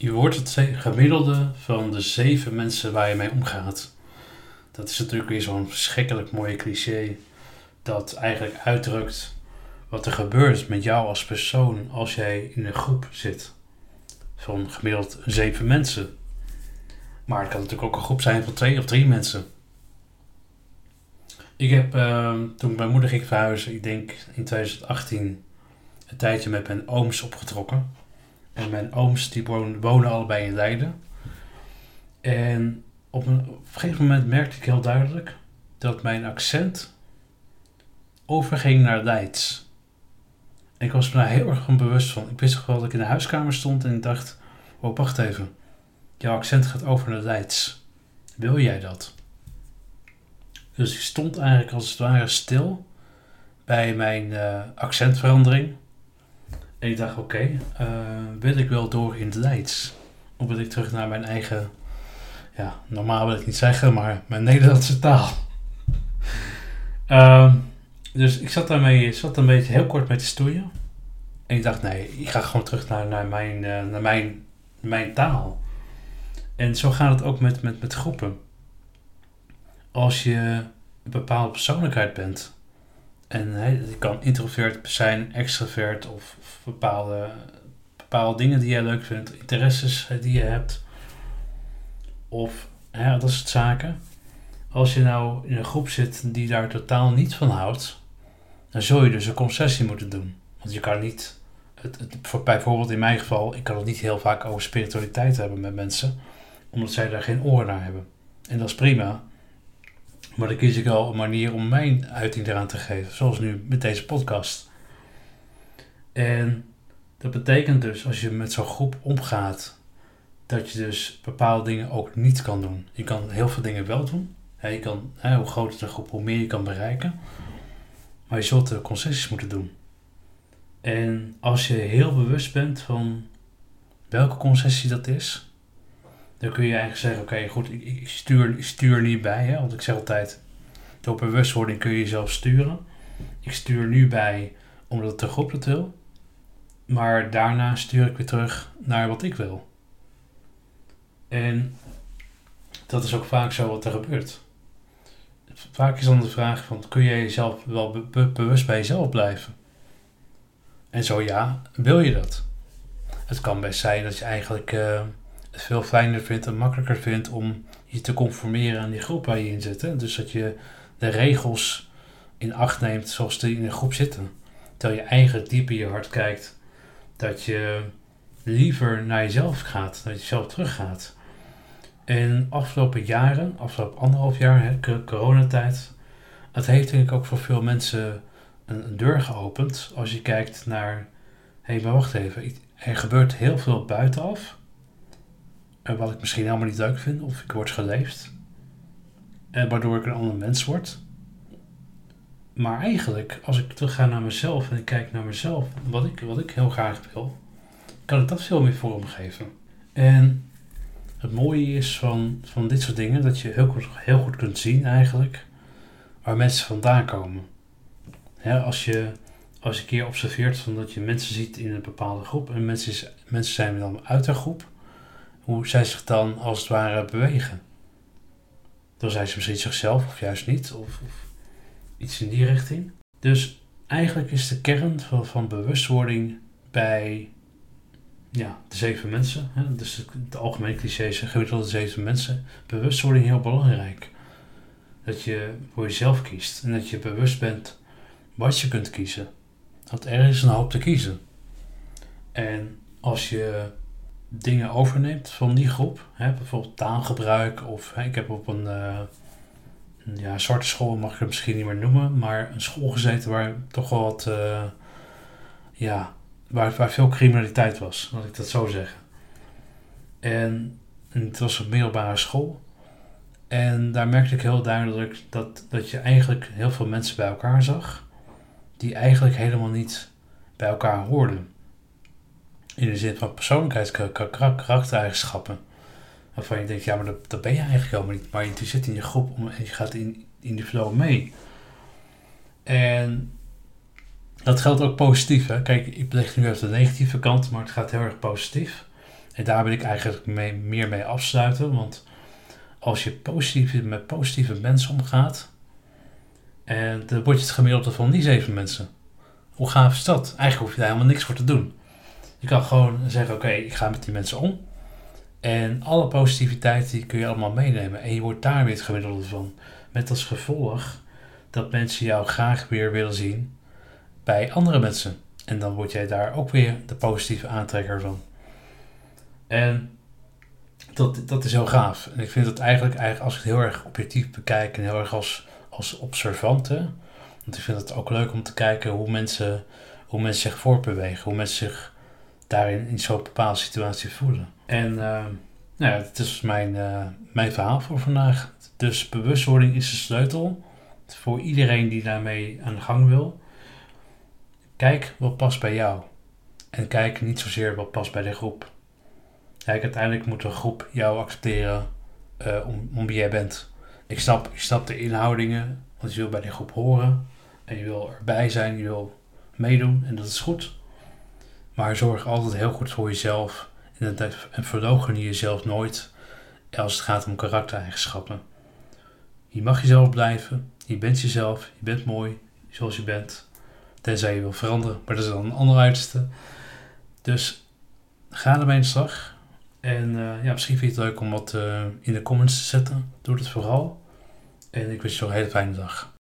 Je wordt het gemiddelde van de zeven mensen waar je mee omgaat. Dat is natuurlijk weer zo'n verschrikkelijk mooie cliché. Dat eigenlijk uitdrukt wat er gebeurt met jou als persoon als jij in een groep zit. Van gemiddeld zeven mensen. Maar het kan natuurlijk ook een groep zijn van twee of drie mensen. Ik heb uh, toen mijn moeder ging verhuizen, ik denk in 2018, een tijdje met mijn ooms opgetrokken. En mijn ooms die wonen, allebei in Leiden. En op een, gegeven moment merkte ik heel duidelijk dat mijn accent overging naar Leids. Ik was me daar heel erg van bewust van. Ik wist gewoon dat ik in de huiskamer stond en ik dacht, oh wacht even, jouw accent gaat over naar Leids. Wil jij dat? Dus ik stond eigenlijk als het ware stil bij mijn uh, accentverandering. En ik dacht, oké, uh, wil ik wel door in het Leids? Of wil ik terug naar mijn eigen, ja, normaal wil ik niet zeggen, maar mijn Nederlandse taal. uh, dus ik zat daarmee, zat een beetje heel kort mee te stoeien. En ik dacht, nee, ik ga gewoon terug naar, naar, mijn, uh, naar mijn, mijn taal. En zo gaat het ook met, met, met groepen. Als je een bepaalde persoonlijkheid bent, en je kan introvert zijn, extrovert of, bepaalde, bepaalde dingen die jij leuk vindt, interesses die je hebt. Of dat soort zaken. Als je nou in een groep zit die daar totaal niet van houdt, dan zul je dus een concessie moeten doen. Want je kan niet, het, het, bijvoorbeeld in mijn geval, ik kan het niet heel vaak over spiritualiteit hebben met mensen, omdat zij daar geen oren naar hebben. En dat is prima. Maar dan kies ik al een manier om mijn uiting eraan te geven, zoals nu met deze podcast. En dat betekent dus, als je met zo'n groep omgaat, dat je dus bepaalde dingen ook niet kan doen. Je kan heel veel dingen wel doen. Je kan, hoe groter de groep, hoe meer je kan bereiken. Maar je zult de concessies moeten doen. En als je heel bewust bent van welke concessie dat is, dan kun je eigenlijk zeggen: Oké, goed, ik, stuur, stuur niet bij. Hè? Want ik zeg altijd: door bewustwording kun je jezelf sturen. Ik stuur nu bij omdat de groep het wil. Maar daarna stuur ik weer terug naar wat ik wil. En dat is ook vaak zo wat er gebeurt. Vaak is dan de vraag van, kun jij jezelf wel bewust bij jezelf blijven? En zo ja, wil je dat? Het kan best zijn dat je eigenlijk uh, veel fijner vindt en makkelijker vindt om je te conformeren aan die groep waar je in zit. Dus dat je de regels in acht neemt zoals die in een groep zitten. Terwijl je eigenlijk diep in je hart kijkt dat je liever naar jezelf gaat, dat je zelf teruggaat. En afgelopen jaren, afgelopen anderhalf jaar, hè, coronatijd, het heeft denk ik ook voor veel mensen een, een deur geopend. Als je kijkt naar, hé, hey, maar wacht even, er gebeurt heel veel buitenaf. Wat ik misschien helemaal niet leuk vind, of ik word geleefd. En waardoor ik een ander mens word. Maar eigenlijk, als ik terug ga naar mezelf en ik kijk naar mezelf, wat ik, wat ik heel graag wil, kan ik dat veel meer vormgeven. En het mooie is van, van dit soort dingen dat je heel goed, heel goed kunt zien eigenlijk waar mensen vandaan komen. als, je, als je een keer observeert van dat je mensen ziet in een bepaalde groep en mensen, mensen zijn dan uit de groep, hoe zij zich dan als het ware bewegen. Dan zijn ze misschien zichzelf of juist niet, of, of iets in die richting. Dus eigenlijk is de kern van, bewustwording bij ja, de zeven mensen, hè, dus het algemeen cliché gemiddelde de zeven mensen, bewustwording heel belangrijk. Dat je voor jezelf kiest en dat je bewust bent wat je kunt kiezen. Dat er is een hoop te kiezen. En als je dingen overneemt van die groep, hè, bijvoorbeeld taalgebruik of hè, ik heb op een, uh, ja, zwarte school, mag ik het misschien niet meer noemen, maar een school gezeten waar toch wel wat, uh, ja, waar, waar veel criminaliteit was, laat ik dat zo zeggen. En, en het was een middelbare school. En daar merkte ik heel duidelijk dat, dat je eigenlijk heel veel mensen bij elkaar zag, die eigenlijk helemaal niet bij elkaar hoorden. In de zin van persoonlijkheids- karaktereigenschappen. Waarvan je denkt, ja, maar dat, dat ben je eigenlijk helemaal niet. Maar je zit in je groep en je gaat in, in die flow mee. En dat geldt ook positief. Hè? Kijk, ik leg nu even de negatieve kant, maar het gaat heel erg positief. En daar wil ik eigenlijk mee, meer mee afsluiten. Want als je positief, met positieve mensen omgaat, en dan word je het gemiddelde van die zeven mensen. Hoe gaaf is dat? Eigenlijk hoef je daar helemaal niks voor te doen. Je kan gewoon zeggen, oké, ik ga met die mensen om. En alle positiviteit die kun je allemaal meenemen. En je wordt daar weer het gemiddelde van. Met als gevolg dat mensen jou graag weer willen zien bij andere mensen. En dan word jij daar ook weer de positieve aantrekker van. En dat, dat is heel gaaf. En ik vind het eigenlijk, eigenlijk als ik het heel erg objectief bekijk en heel erg als, als observante. Want ik vind het ook leuk om te kijken hoe mensen, hoe mensen zich voortbewegen. Hoe mensen zich daarin in zo'n bepaalde situatie voelen. En uh, nou ja, dat is mijn, uh, mijn verhaal voor vandaag. Dus bewustwording is de sleutel voor iedereen die daarmee aan de gang wil. Kijk wat past bij jou. En kijk niet zozeer wat past bij de groep. Kijk, uiteindelijk moet de groep jou accepteren uh, om, wie jij bent. Ik snap, ik snap de inhoudingen, want je wil bij die groep horen. En je wil erbij zijn, je wil meedoen en dat is goed. Maar zorg altijd heel goed voor jezelf en, en verloochen jezelf nooit als het gaat om karaktereigenschappen. Je mag jezelf blijven, je bent jezelf, je bent mooi zoals je bent. Tenzij je wil veranderen, maar dat is dan een ander uiterste. Dus ga ermee in slag. En uh, ja, misschien vind je het leuk om wat uh, in de comments te zetten. Doe het vooral. En ik wens je nog een hele fijne dag.